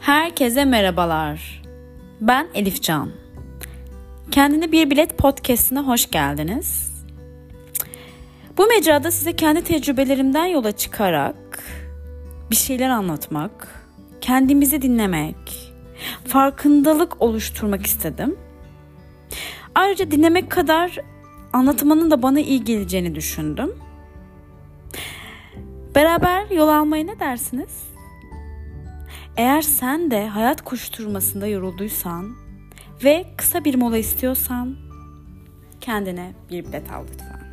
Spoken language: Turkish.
Herkese merhabalar. Ben Elif Can. Kendine Bir Bilet podcast'ine hoş geldiniz. Bu mecrada size kendi tecrübelerimden yola çıkarak bir şeyler anlatmak, kendimizi dinlemek, farkındalık oluşturmak istedim. Ayrıca dinlemek kadar anlatmanın da bana iyi geleceğini düşündüm. Beraber yol almaya ne dersiniz? Eğer sen de hayat koşturmasında yorulduysan ve kısa bir mola istiyorsan kendine bir bilet al lütfen.